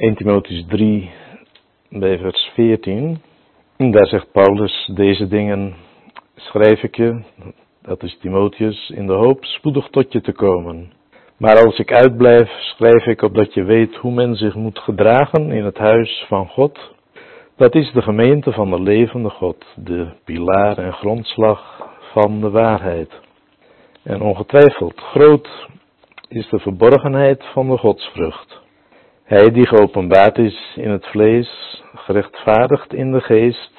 1 Timotheus 3, bij vers 14. En daar zegt Paulus, deze dingen schrijf ik je, dat is Timotheus, in de hoop spoedig tot je te komen. Maar als ik uitblijf, schrijf ik opdat je weet hoe men zich moet gedragen in het huis van God. Dat is de gemeente van de levende God, de pilaar en grondslag van de waarheid. En ongetwijfeld groot is de verborgenheid van de godsvrucht. Hij die geopenbaard is in het vlees, gerechtvaardigd in de geest,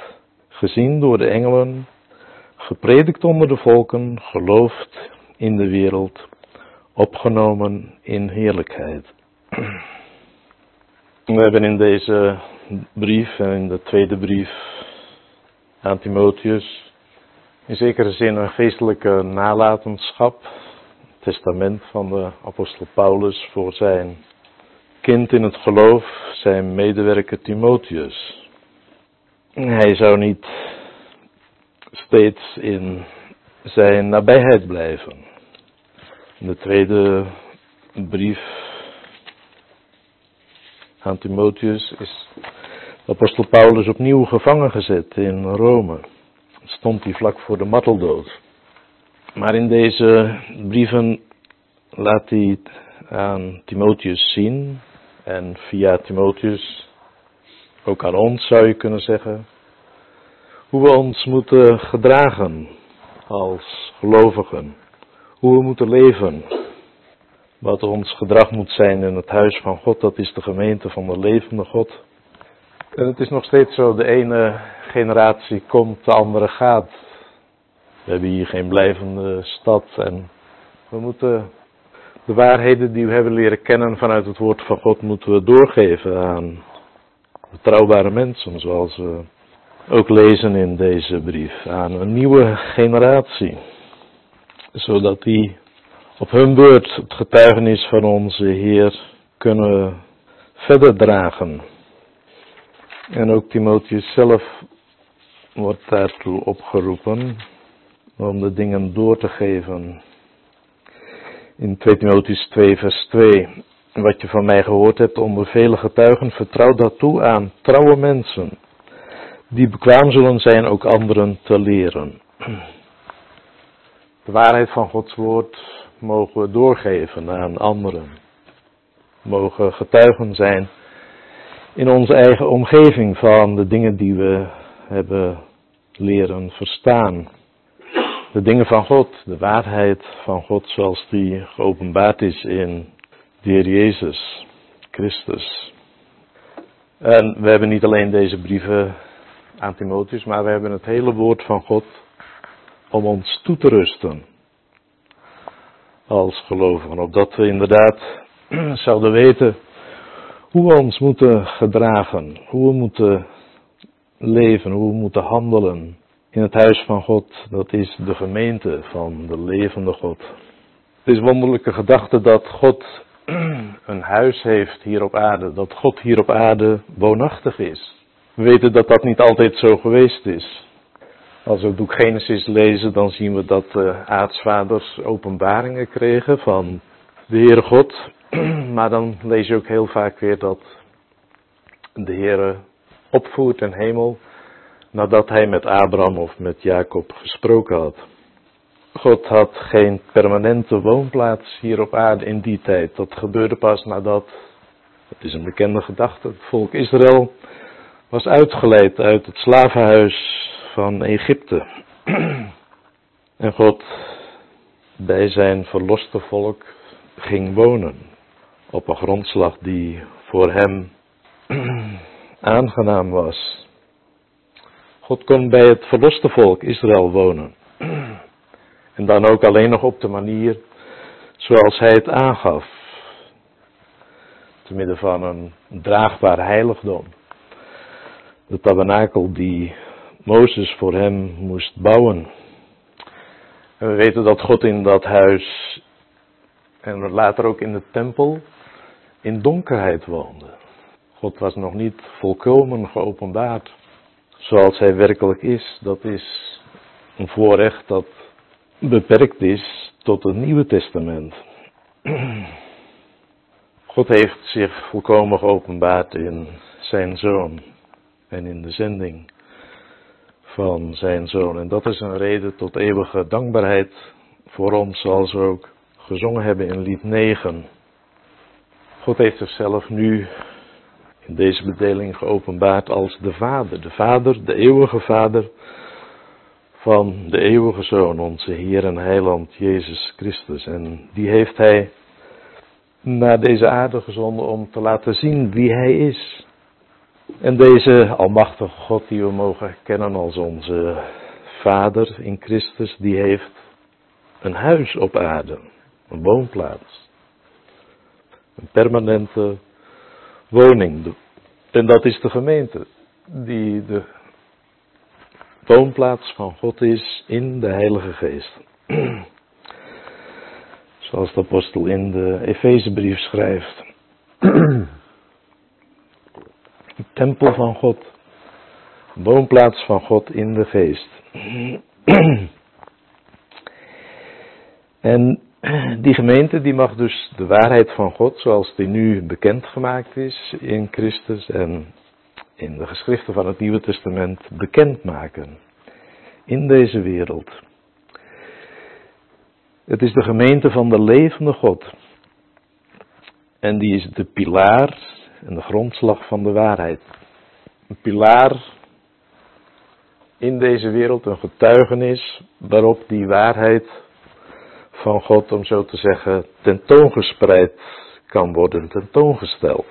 gezien door de engelen, gepredikt onder de volken, geloofd in de wereld, opgenomen in heerlijkheid. We hebben in deze brief en in de tweede brief aan Timotheus in zekere zin een geestelijke nalatenschap, testament van de apostel Paulus voor zijn kind in het geloof, zijn medewerker Timotheus. Hij zou niet steeds in zijn nabijheid blijven. In de tweede brief aan Timotheus is apostel Paulus opnieuw gevangen gezet in Rome. Stond hij vlak voor de marteldood. Maar in deze brieven laat hij aan Timotheus zien en via Timotheus ook aan ons zou je kunnen zeggen hoe we ons moeten gedragen als gelovigen, hoe we moeten leven, wat ons gedrag moet zijn in het huis van God, dat is de gemeente van de levende God. En het is nog steeds zo, de ene generatie komt, de andere gaat. We hebben hier geen blijvende stad en we moeten de waarheden die we hebben leren kennen vanuit het woord van God moeten we doorgeven aan betrouwbare mensen, zoals we ook lezen in deze brief, aan een nieuwe generatie. Zodat die op hun beurt het getuigenis van onze Heer kunnen verder dragen. En ook Timotheus zelf wordt daartoe opgeroepen om de dingen door te geven. In 2 Timotheus 2 vers 2. Wat je van mij gehoord hebt onder vele getuigen, vertrouw dat toe aan trouwe mensen, die bekwaam zullen zijn ook anderen te leren. De waarheid van Gods woord mogen we doorgeven aan anderen. Mogen getuigen zijn in onze eigen omgeving van de dingen die we hebben leren verstaan. De dingen van God, de waarheid van God zoals die geopenbaard is in de Heer Jezus Christus. En we hebben niet alleen deze brieven aan Timotheus, maar we hebben het hele woord van God om ons toe te rusten als gelovigen. Opdat we inderdaad zouden weten hoe we ons moeten gedragen, hoe we moeten leven, hoe we moeten handelen in het huis van God. Dat is de gemeente van de levende God. Het is wonderlijke gedachte dat God een huis heeft hier op aarde, dat God hier op aarde woonachtig is. We weten dat dat niet altijd zo geweest is. Als we het boek Genesis lezen, dan zien we dat de aartsvaders openbaringen kregen van de Heere God. Maar dan lees je ook heel vaak weer dat de Heere opvoert in hemel nadat hij met Abraham of met Jacob gesproken had. God had geen permanente woonplaats hier op aarde in die tijd. Dat gebeurde pas nadat, het is een bekende gedachte, het volk Israël was uitgeleid uit het slavenhuis van Egypte. En God bij zijn verloste volk ging wonen op een grondslag die voor hem aangenaam was. God kon bij het verloste volk Israël wonen. En dan ook alleen nog op de manier zoals hij het aangaf. Te midden van een draagbaar heiligdom. De tabernakel die Mozes voor hem moest bouwen. En we weten dat God in dat huis en later ook in de tempel in donkerheid woonde. God was nog niet volkomen geopenbaard zoals hij werkelijk is. Dat is een voorrecht dat beperkt is tot het Nieuwe Testament. God heeft zich volkomen geopenbaard in zijn zoon en in de zending van zijn zoon. En dat is een reden tot eeuwige dankbaarheid voor ons, zoals we ook gezongen hebben in lied 9. God heeft zichzelf nu deze bedeling geopenbaard als de Vader. De Vader, de eeuwige Vader van de eeuwige Zoon, onze Heer en Heiland Jezus Christus. En die heeft Hij naar deze aarde gezonden om te laten zien wie Hij is. En deze Almachtige God die we mogen kennen als onze Vader in Christus, die heeft een huis op aarde, een woonplaats. Een permanente woning. En dat is de gemeente, die de woonplaats van God is in de Heilige Geest. Zoals de apostel in de Efezebrief schrijft. tempel van God. Woonplaats van God in de Geest. En die gemeente die mag dus de waarheid van God, zoals die nu bekendgemaakt is in Christus en in de geschriften van het Nieuwe Testament, bekendmaken in deze wereld. Het is de gemeente van de levende God. En die is de pilaar en de grondslag van de waarheid. Een pilaar in deze wereld, een getuigenis waarop die waarheid van God, om zo te zeggen, tentoongespreid kan worden, tentoongesteld.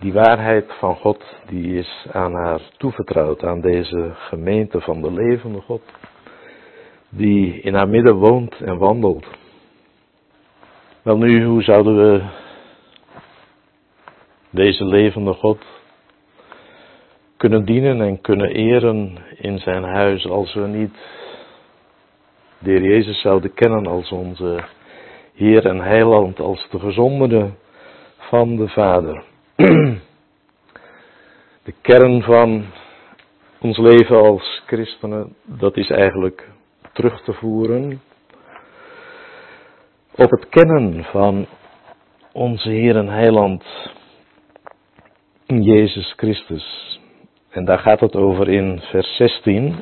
Die waarheid van God, die is aan haar toevertrouwd, aan deze gemeente van de levende God, die in haar midden woont en wandelt. Wel nu, hoe zouden we deze levende God kunnen dienen en kunnen eren in zijn huis als we niet de Heer Jezus zouden kennen als onze Heer en Heiland, als de gezondene van de Vader. De kern van ons leven als christenen, dat is eigenlijk terug te voeren op het kennen van onze Heer en Heiland, Jezus Christus. En daar gaat het over in vers 16.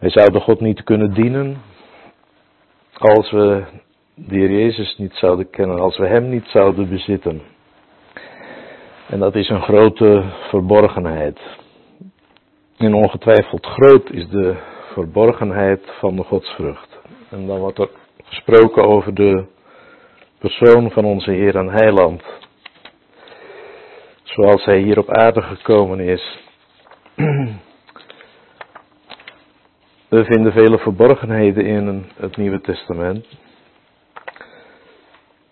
Wij zouden God niet kunnen dienen als we de Heer Jezus niet zouden kennen, als we Hem niet zouden bezitten. En dat is een grote verborgenheid. En ongetwijfeld groot is de verborgenheid van de godsvrucht. En dan wordt er gesproken over de persoon van onze Heer en Heiland. Zoals Hij hier op aarde gekomen is. We vinden vele verborgenheden in het Nieuwe Testament.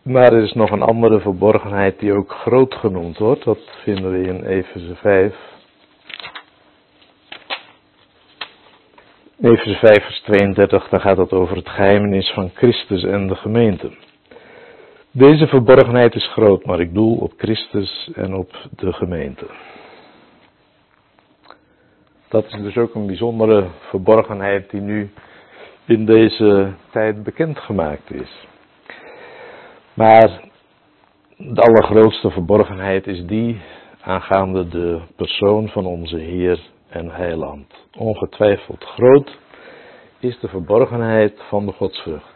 Maar er is nog een andere verborgenheid die ook groot genoemd wordt. Dat vinden we in Efeze 5. Efeze 5 vers 32, daar gaat het over het geheimenis van Christus en de gemeente. Deze verborgenheid is groot, maar ik doel op Christus en op de gemeente. Dat is dus ook een bijzondere verborgenheid die nu in deze tijd bekendgemaakt is. Maar de allergrootste verborgenheid is die aangaande de persoon van onze Heer en Heiland. Ongetwijfeld groot is de verborgenheid van de godsvrucht.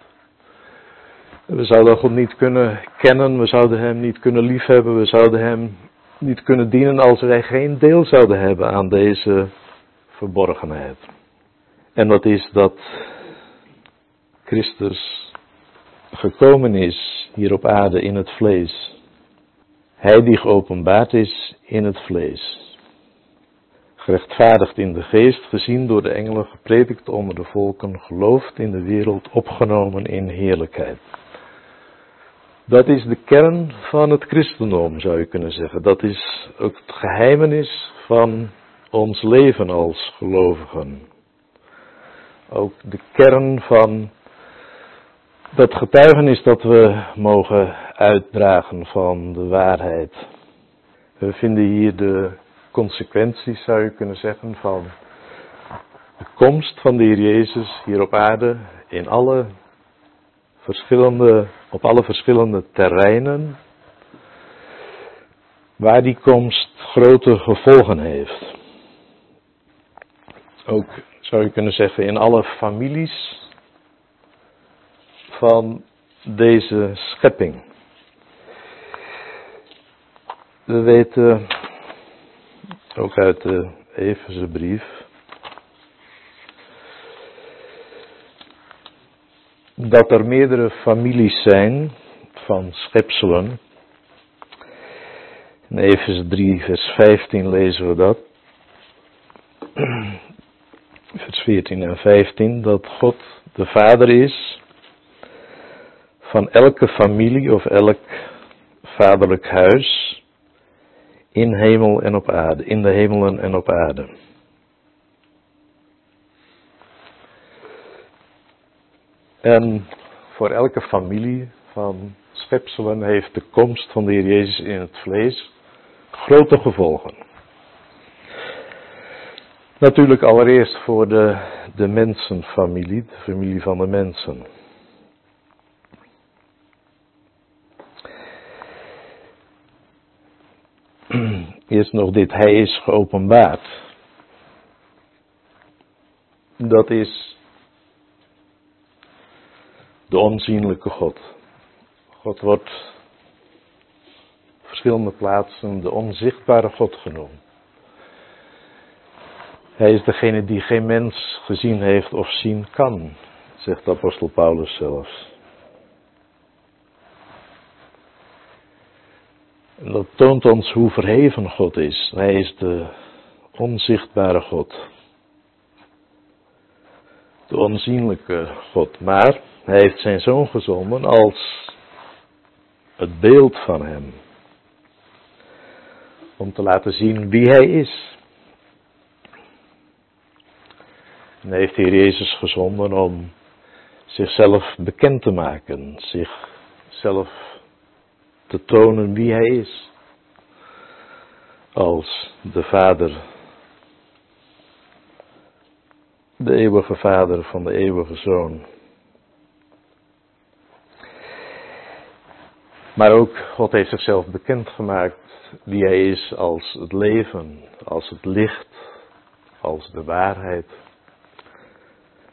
We zouden God niet kunnen kennen, we zouden Hem niet kunnen liefhebben, we zouden Hem niet kunnen dienen als wij geen deel zouden hebben aan deze verborgenheid. En dat is dat Christus gekomen is hier op aarde in het vlees. Hij die geopenbaard is in het vlees. Gerechtvaardigd in de geest, gezien door de engelen, gepredikt onder de volken, geloofd in de wereld, opgenomen in heerlijkheid. Dat is de kern van het christendom, zou je kunnen zeggen. Dat is ook het geheimenis van ons leven als gelovigen. Ook de kern van dat getuigenis dat we mogen uitdragen van de waarheid. We vinden hier de consequenties, zou je kunnen zeggen, van de komst van de Heer Jezus hier op aarde in alle verschillende, op alle verschillende terreinen waar die komst grote gevolgen heeft. Ook zou je kunnen zeggen in alle families van deze schepping. We weten ook uit de Efezebrief dat er meerdere families zijn van schepselen. In Efeze 3, vers 15 lezen we dat. Vers 14 en 15, dat God de Vader is van elke familie of elk vaderlijk huis in hemel en op aarde, in de hemelen en op aarde. En voor elke familie van schepselen heeft de komst van de Heer Jezus in het vlees grote gevolgen. Natuurlijk allereerst voor de, de mensenfamilie, de familie van de mensen. Eerst nog dit, hij is geopenbaard. Dat is de onzienlijke God. God wordt op verschillende plaatsen de onzichtbare God genoemd. Hij is degene die geen mens gezien heeft of zien kan, zegt apostel Paulus zelfs. En dat toont ons hoe verheven God is. Hij is de onzichtbare God. De onzienlijke God. Maar hij heeft zijn zoon gezonden als het beeld van hem. Om te laten zien wie hij is. En heeft hier Jezus gezonden om zichzelf bekend te maken, zichzelf te tonen wie hij is. Als de Vader, de eeuwige Vader van de eeuwige Zoon. Maar ook God heeft zichzelf bekendgemaakt wie hij is als het leven, als het licht, als de waarheid.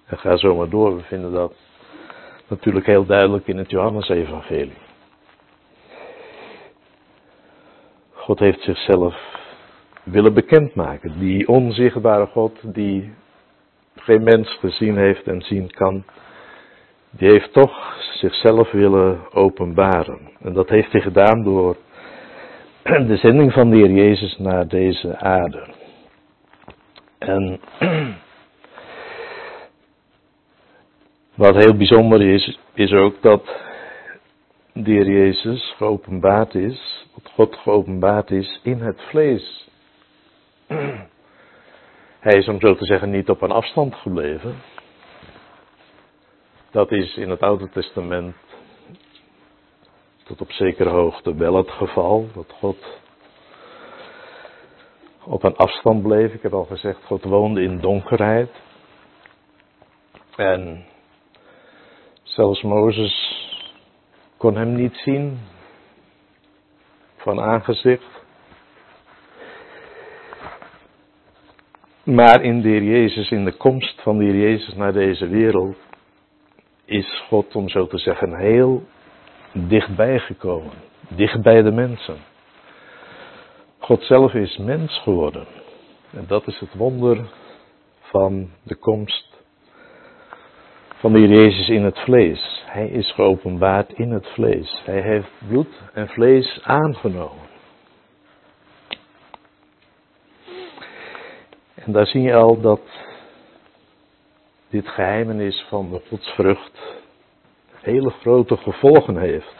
En ga zo maar door, we vinden dat natuurlijk heel duidelijk in het Johannesevangelie. God heeft zichzelf willen bekendmaken. Die onzichtbare God, die geen mens gezien heeft en zien kan, die heeft toch zichzelf willen openbaren. En dat heeft hij gedaan door de zending van de Heer Jezus naar deze aarde. En wat heel bijzonder is, is ook dat de Heer Jezus geopenbaard is, dat God geopenbaard is in het vlees. Hij is om zo te zeggen niet op een afstand gebleven. Dat is in het Oude Testament tot op zekere hoogte wel het geval, dat God op een afstand bleef. Ik heb al gezegd, God woonde in donkerheid. En zelfs Mozes kon hem niet zien van aangezicht. Maar in de Heer Jezus, in de komst van de Heer Jezus naar deze wereld, is God, om zo te zeggen, heel dichtbij gekomen. Dicht bij de mensen. God zelf is mens geworden. En dat is het wonder van de komst van de Jezus in het vlees. Hij is geopenbaard in het vlees. Hij heeft bloed en vlees aangenomen. En daar zie je al dat dit geheimenis van de godsvrucht hele grote gevolgen heeft.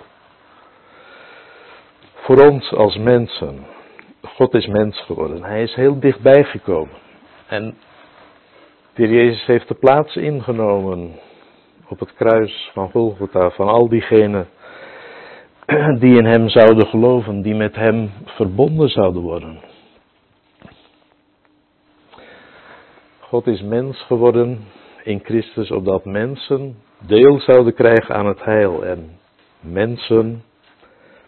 Voor ons als mensen. God is mens geworden. Hij is heel dichtbij gekomen. En de Jezus heeft de plaats ingenomen op het kruis van Golgotha van al diegenen die in hem zouden geloven, die met hem verbonden zouden worden. God is mens geworden in Christus, opdat mensen deel zouden krijgen aan het heil en mensen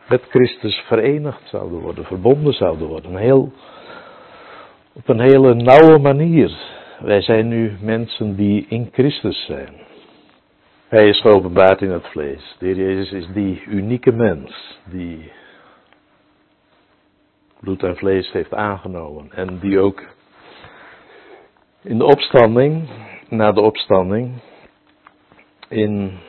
met Christus verenigd zouden worden, verbonden zouden worden. Heel, op een hele nauwe manier. Wij zijn nu mensen die in Christus zijn. Hij is geopenbaard in het vlees. De Heer Jezus is die unieke mens die bloed en vlees heeft aangenomen. En die ook in de opstanding, na de opstanding, in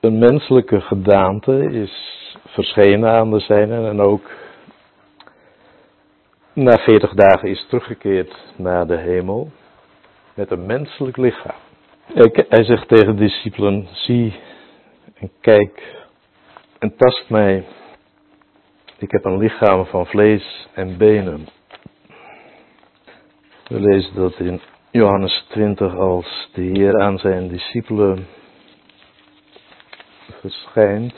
een menselijke gedaante is verschenen aan de zijnen en ook na veertig dagen is teruggekeerd naar de hemel met een menselijk lichaam. Hij zegt tegen de discipelen, zie en kijk en tast mij. Ik heb een lichaam van vlees en benen. We lezen dat in Johannes 20 als de Heer aan zijn discipelen verschijnt.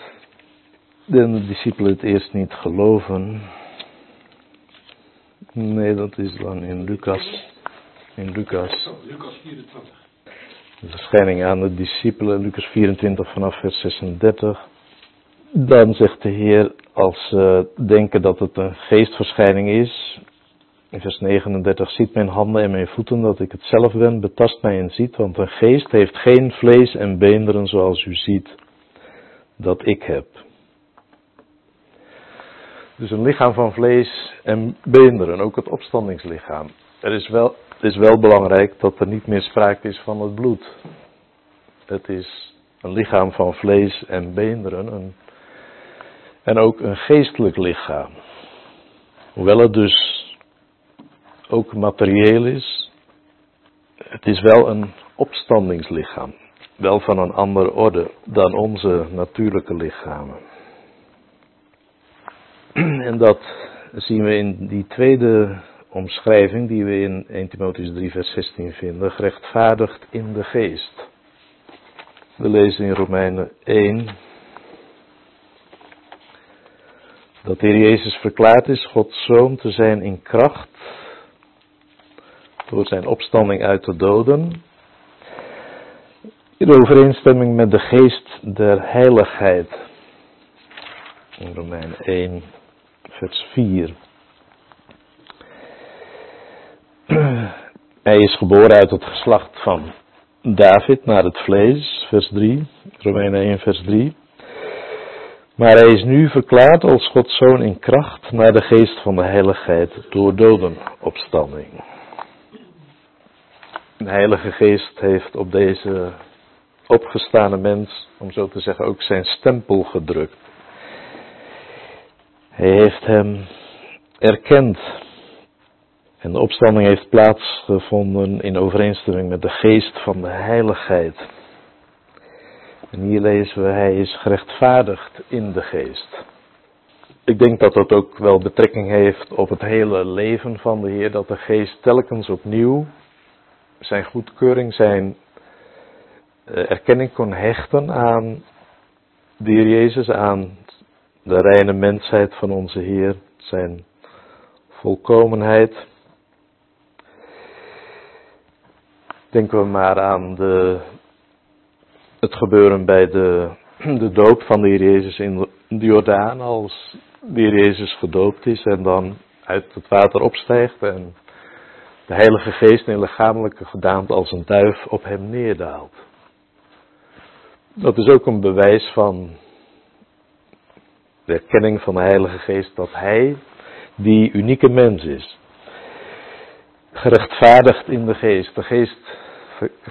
De discipelen het eerst niet geloven. Nee, dat is dan in Lucas. In Lucas. Lucas 24. De verschijning aan de discipelen, Lucas 24 vanaf vers 36. Dan zegt de Heer, als ze denken dat het een geestverschijning is, in vers 39, ziet mijn handen en mijn voeten dat ik het zelf ben, betast mij en ziet, want een geest heeft geen vlees en beenderen zoals u ziet dat ik heb. Dus een lichaam van vlees en beenderen, ook het opstandingslichaam. Er is wel, het is wel belangrijk dat er niet meer sprake is van het bloed. Het is een lichaam van vlees en beenderen een, en ook een geestelijk lichaam. Hoewel het dus ook materieel is, het is wel een opstandingslichaam. Wel van een andere orde dan onze natuurlijke lichamen. En dat zien we in die tweede omschrijving die we in 1 Timotheus 3 vers 16 vinden, gerechtvaardigd in de geest. We lezen in Romeinen 1 dat de Heer Jezus verklaard is Gods zoon te zijn in kracht door zijn opstanding uit de doden in overeenstemming met de geest der heiligheid. In Romein 1, vers 4. Hij is geboren uit het geslacht van David naar het vlees, vers 3. Romein 1, vers 3. Maar hij is nu verklaard als Gods zoon in kracht naar de geest van de heiligheid door dodenopstanding. De Heilige Geest heeft op deze opgestane mens, om zo te zeggen, ook zijn stempel gedrukt. Hij heeft hem erkend. En de opstanding heeft plaatsgevonden in overeenstemming met de geest van de heiligheid. En hier lezen we, hij is gerechtvaardigd in de geest. Ik denk dat dat ook wel betrekking heeft op het hele leven van de Heer, dat de geest telkens opnieuw zijn goedkeuring, zijn eh, erkenning kon hechten aan de Heer Jezus, aan de reine mensheid van onze Heer, zijn volkomenheid. Denken we maar aan de, het gebeuren bij de, de doop van de Heer Jezus in de Jordaan, als de Heer Jezus gedoopt is en dan uit het water opstijgt en de Heilige Geest in lichamelijke gedaante als een duif op hem neerdaalt. Dat is ook een bewijs van de erkenning van de Heilige Geest dat Hij die unieke mens is. Gerechtvaardigd in de Geest. De Geest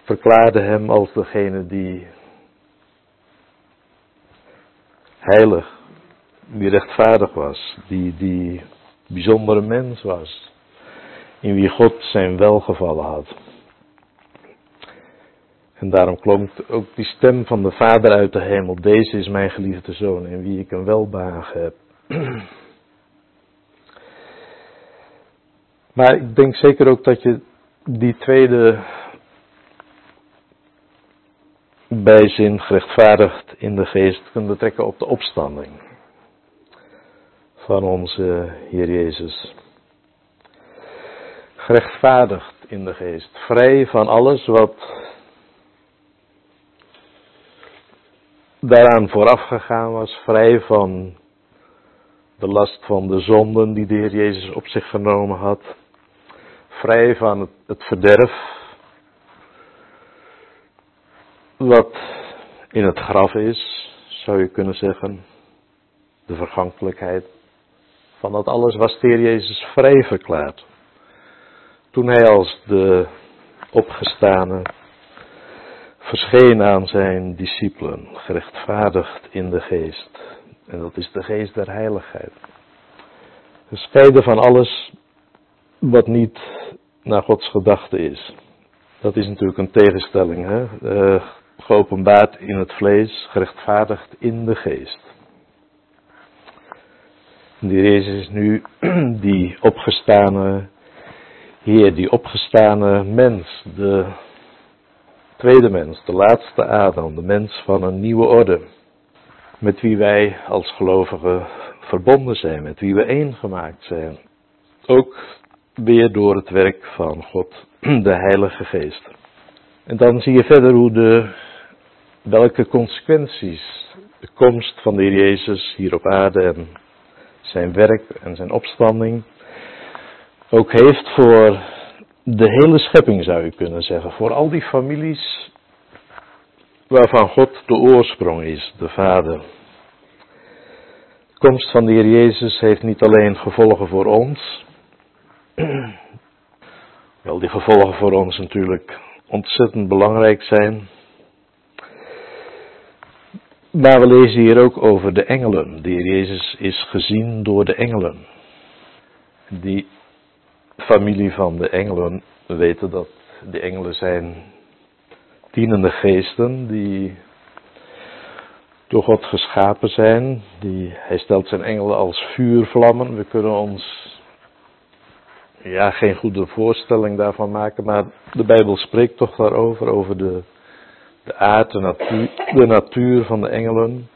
verklaarde Hem als degene die heilig, die rechtvaardig was, die, die bijzondere mens was, in wie God zijn welgevallen had. En daarom klonk ook die stem van de Vader uit de hemel. Deze is mijn geliefde zoon in wie ik een welbehagen heb. Maar ik denk zeker ook dat je die tweede bijzin gerechtvaardigd in de geest kunt betrekken op de opstanding van onze Heer Jezus. Gerechtvaardigd in de geest, vrij van alles wat daaraan vooraf gegaan was, vrij van de last van de zonden die de Heer Jezus op zich genomen had, vrij van het, verderf, wat in het graf is, zou je kunnen zeggen, de vergankelijkheid. Van dat alles was de Jezus vrij verklaard. Toen hij als de opgestane verscheen aan zijn discipelen, gerechtvaardigd in de geest. En dat is de geest der heiligheid. Gescheiden van alles wat niet naar Gods gedachte is. Dat is natuurlijk een tegenstelling. Hè? Uh, geopenbaard in het vlees, gerechtvaardigd in de geest. De Jezus is nu die opgestane Heer, die opgestane mens, de tweede mens, de laatste Adam, de mens van een nieuwe orde, met wie wij als gelovigen verbonden zijn, met wie we één gemaakt zijn. Ook weer door het werk van God, de Heilige Geest. En dan zie je verder hoe de, welke consequenties de komst van de Heer Jezus hier op aarde en zijn werk en zijn opstanding ook heeft voor de hele schepping zou je kunnen zeggen. Voor al die families waarvan God de oorsprong is, de Vader. De komst van de Heer Jezus heeft niet alleen gevolgen voor ons. Wel, die gevolgen voor ons natuurlijk ontzettend belangrijk zijn. Maar we lezen hier ook over de engelen. Heer Jezus is gezien door de engelen. Die familie van de engelen. We weten dat de engelen zijn dienende geesten die door God geschapen zijn. Die, hij stelt zijn engelen als vuurvlammen. We kunnen ons ja, geen goede voorstelling daarvan maken, maar de Bijbel spreekt toch daarover, over de, de aard, de natuur, de natuur van de engelen.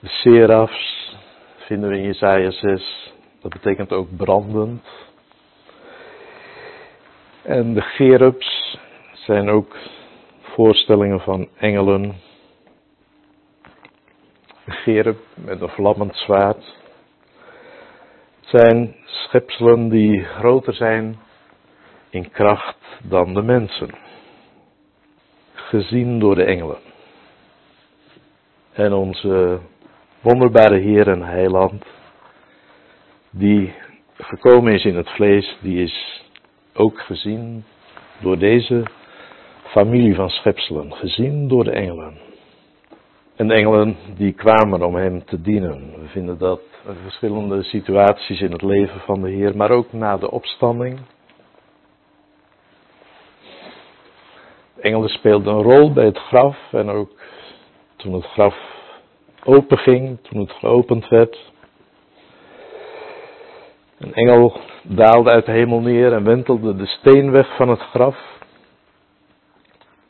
De serafs vinden we in Jesaja 6, dat betekent ook brandend. En de gerubs zijn ook voorstellingen van engelen. Een gerub met een vlammend zwaard. Zijn schepselen die groter zijn in kracht dan de mensen. Gezien door de engelen. En onze wonderbare Heer en Heiland, die gekomen is in het vlees, die is ook gezien door deze familie van schepselen, gezien door de engelen. En engelen die kwamen om hem te dienen. We vinden dat verschillende situaties in het leven van de Heer, maar ook na de opstanding. Engelen speelden een rol bij het graf en ook toen het graf openging, toen het geopend werd. Een engel daalde uit de hemel neer en wentelde de steen weg van het graf.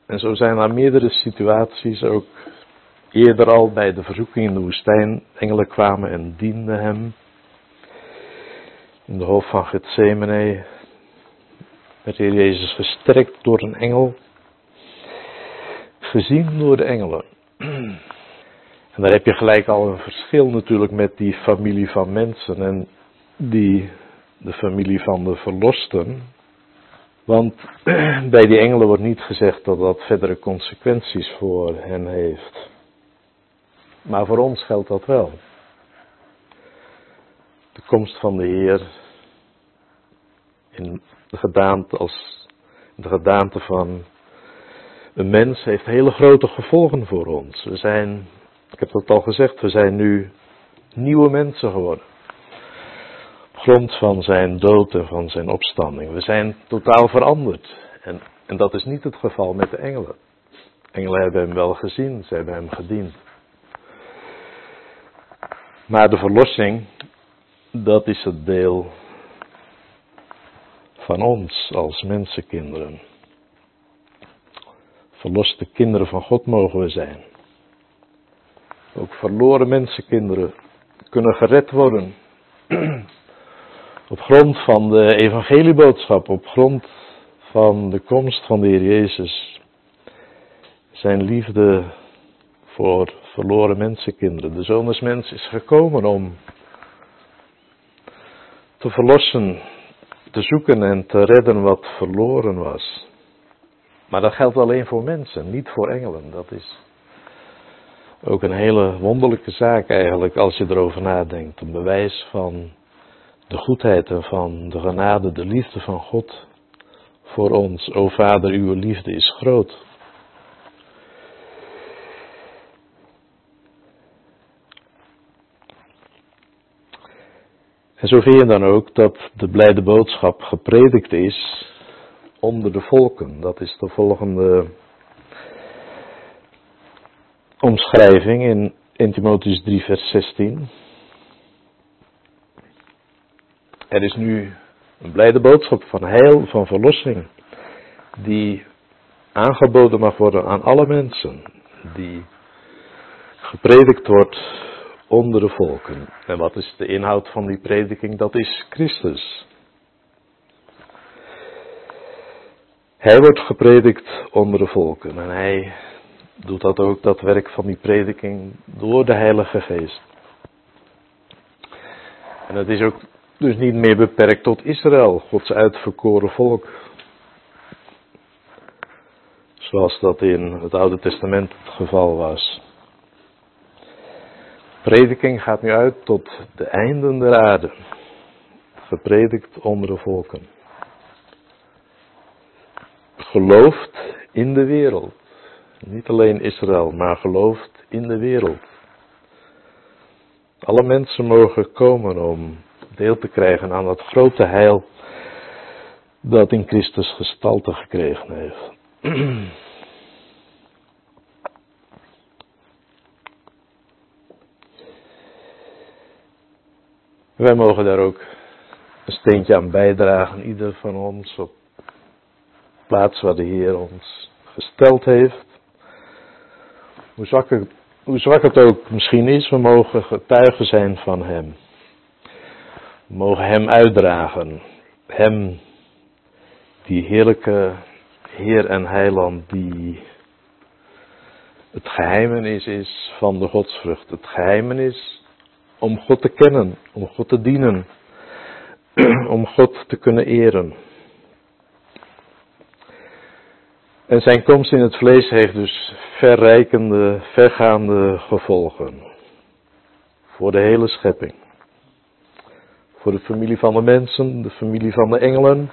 En zo zijn er meerdere situaties, ook eerder al bij de verzoeking in de woestijn, engelen kwamen en dienden hem. In de hoofd van Gethsemane werd Heer Jezus gestrekt door een engel, gezien door de engelen. En daar heb je gelijk al een verschil natuurlijk met die familie van mensen en die, de familie van de verlosten. Want bij die engelen wordt niet gezegd dat dat verdere consequenties voor hen heeft. Maar voor ons geldt dat wel. De komst van de Heer in de gedaante, als, de gedaante van een mens heeft hele grote gevolgen voor ons. We zijn, ik heb dat al gezegd, we zijn nu nieuwe mensen geworden grond van zijn dood en van zijn opstanding. We zijn totaal veranderd. En, en dat is niet het geval met de engelen. Engelen hebben hem wel gezien, ze hebben hem gediend. Maar de verlossing, dat is het deel van ons als mensenkinderen. Verloste kinderen van God mogen we zijn. Ook verloren mensenkinderen kunnen gered worden op grond van de evangelieboodschap, op grond van de komst van de Heer Jezus, zijn liefde voor verloren mensenkinderen. De zoon des mens is gekomen om te verlossen, te zoeken en te redden wat verloren was. Maar dat geldt alleen voor mensen, niet voor engelen. Dat is ook een hele wonderlijke zaak eigenlijk als je erover nadenkt. Een bewijs van de goedheid en van de genade, de liefde van God voor ons. O Vader, uw liefde is groot. En zo vind je dan ook dat de blijde boodschap gepredikt is onder de volken. Dat is de volgende omschrijving in 1 Timotheus 3 vers 16. Er is nu een blijde boodschap van heil, van verlossing, die aangeboden mag worden aan alle mensen, die gepredikt wordt onder de volken. En wat is de inhoud van die prediking? Dat is Christus. Hij wordt gepredikt onder de volken en hij doet dat ook, dat werk van die prediking, door de Heilige Geest. En het is ook dus niet meer beperkt tot Israël, Gods uitverkoren volk. Zoals dat in het Oude Testament het geval was. Prediking gaat nu uit tot de einden der aarde. Gepredikt onder de volken. Gelooft in de wereld. Niet alleen Israël, maar gelooft in de wereld. Alle mensen mogen komen om deel te krijgen aan dat grote heil dat in Christus gestalte gekregen heeft. Wij mogen daar ook een steentje aan bijdragen, ieder van ons op plaats waar de Heer ons gesteld heeft. Hoe zwak, het, hoe zwak ook misschien is, we mogen getuigen zijn van Hem. We mogen Hem uitdragen. Hem, die heerlijke Heer en Heiland, die het geheimenis is van de godsvrucht. Het geheimenis om God te kennen, om God te dienen, om God te kunnen eren. En zijn komst in het vlees heeft dus verrijkende, vergaande gevolgen. Voor de hele schepping. Voor de familie van de mensen, de familie van de engelen.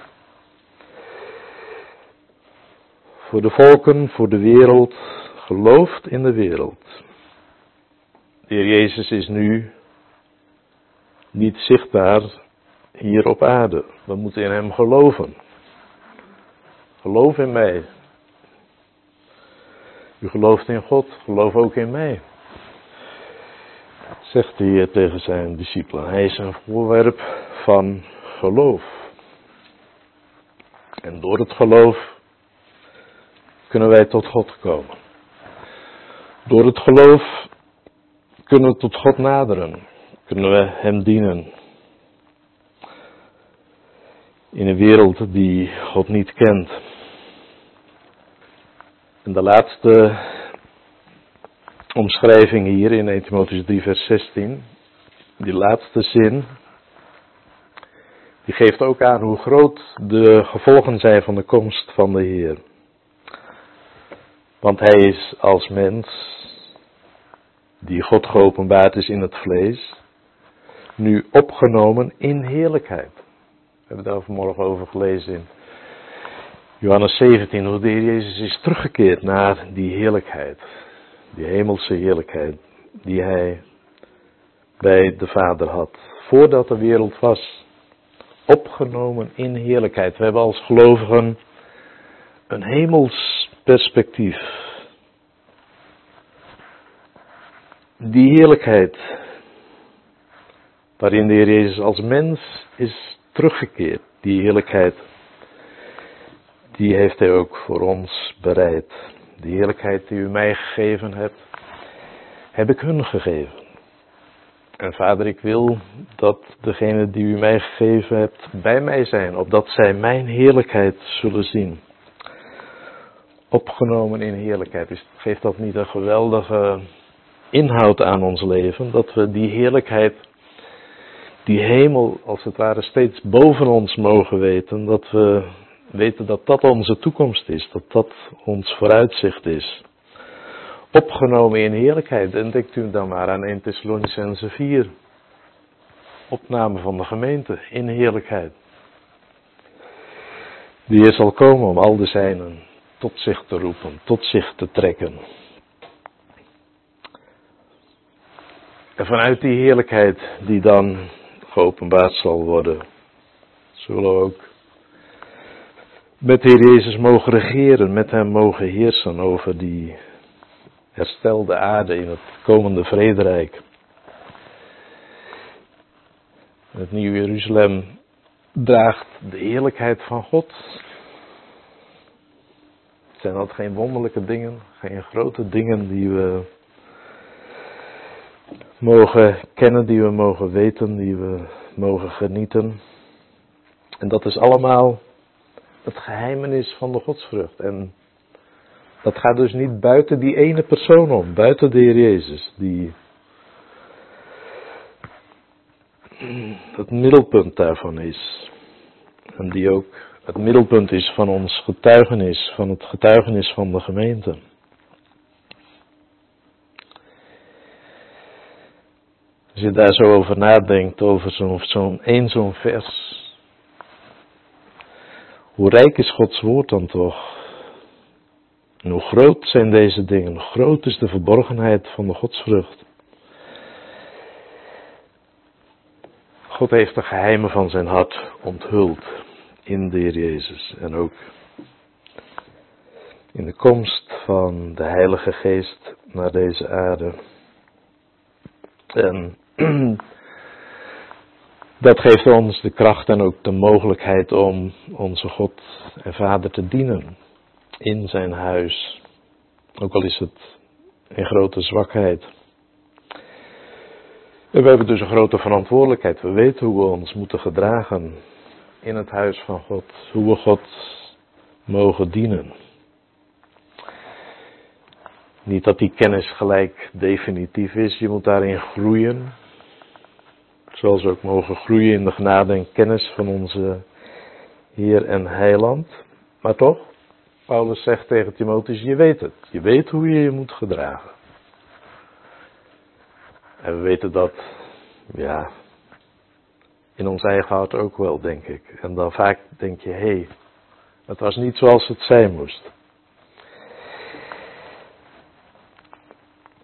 Voor de volken, voor de wereld. Gelooft in de wereld. De Heer Jezus is nu niet zichtbaar hier op aarde. We moeten in Hem geloven. Geloof in mij. U gelooft in God, geloof ook in mij. Zegt Heer tegen zijn discipelen. Hij is een voorwerp van geloof. En door het geloof kunnen wij tot God komen. Door het geloof kunnen we tot God naderen kunnen we Hem dienen. In een wereld die God niet kent. En de laatste omschrijving hier in 1 Timotheus 3 vers 16, die laatste zin, die geeft ook aan hoe groot de gevolgen zijn van de komst van de Heer. Want Hij is als mens, die God geopenbaard is in het vlees, nu opgenomen in heerlijkheid. We hebben daar vanmorgen over gelezen in Johannes 17, hoe de Heer Jezus is teruggekeerd naar die heerlijkheid, die hemelse heerlijkheid die Hij bij de Vader had, voordat de wereld was, opgenomen in heerlijkheid. We hebben als gelovigen een hemels perspectief. Die heerlijkheid waarin de Heer Jezus als mens is teruggekeerd. Die heerlijkheid, die heeft Hij ook voor ons bereid. Die heerlijkheid die u mij gegeven hebt, heb ik hun gegeven. En vader, ik wil dat degene die u mij gegeven hebt bij mij zijn, opdat zij mijn heerlijkheid zullen zien. opgenomen in heerlijkheid. Is, geeft dat niet een geweldige inhoud aan ons leven? Dat we die heerlijkheid, die hemel als het ware steeds boven ons mogen weten. Dat we weten dat dat onze toekomst is, dat dat ons vooruitzicht is. Opgenomen in heerlijkheid. En denkt u dan maar aan 1 Thessalonicense 4. Opname van de gemeente in heerlijkheid. Die er zal komen om al de zijnen tot zich te roepen, tot zich te trekken. En vanuit die heerlijkheid die dan geopenbaard zal worden, zullen we ook met de Heer Jezus mogen regeren, met Hem mogen heersen over die herstelde aarde in het komende vrederijk. Het Nieuwe Jeruzalem draagt de heerlijkheid van God. Zijn dat geen wonderlijke dingen, geen grote dingen die we mogen kennen, die we mogen weten, die we mogen genieten? En dat is allemaal het geheimenis van de godsvrucht. En dat gaat dus niet buiten die ene persoon om, buiten de Heer Jezus, die het middelpunt daarvan is. En die ook het middelpunt is van ons getuigenis, van het getuigenis van de gemeente. Als je daar zo over nadenkt, over zo'n zo'n één zo'n vers. Hoe rijk is Gods woord dan toch? En hoe groot zijn deze dingen? Hoe groot is de verborgenheid van de godsvrucht? God heeft de geheimen van zijn hart onthuld in de Heer Jezus. En ook in de komst van de Heilige Geest naar deze aarde. En dat geeft ons de kracht en ook de mogelijkheid om onze God en Vader te dienen in zijn huis. Ook al is het een grote zwakheid. En we hebben dus een grote verantwoordelijkheid. We weten hoe we ons moeten gedragen in het huis van God. Hoe we God mogen dienen. Niet dat die kennis gelijk definitief is. Je moet daarin groeien. Zoals we ook mogen groeien in de genade en kennis van onze Heer en Heiland. Maar toch, Paulus zegt tegen Timotheus, je weet het. Je weet hoe je je moet gedragen. En we weten dat, ja, in ons eigen hart ook wel, denk ik. En dan vaak denk je, hé, hey, het was niet zoals het zijn moest.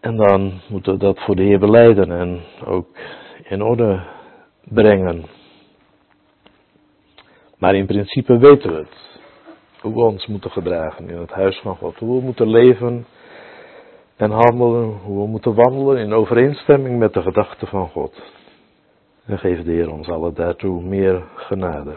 En dan moeten we dat voor de Heer beleiden en ook in orde brengen. Maar in principe weten we het hoe we ons moeten gedragen in het huis van God. Hoe we moeten leven en handelen, hoe we moeten wandelen in overeenstemming met de gedachten van God. En geef de Heer ons alle daartoe meer genade.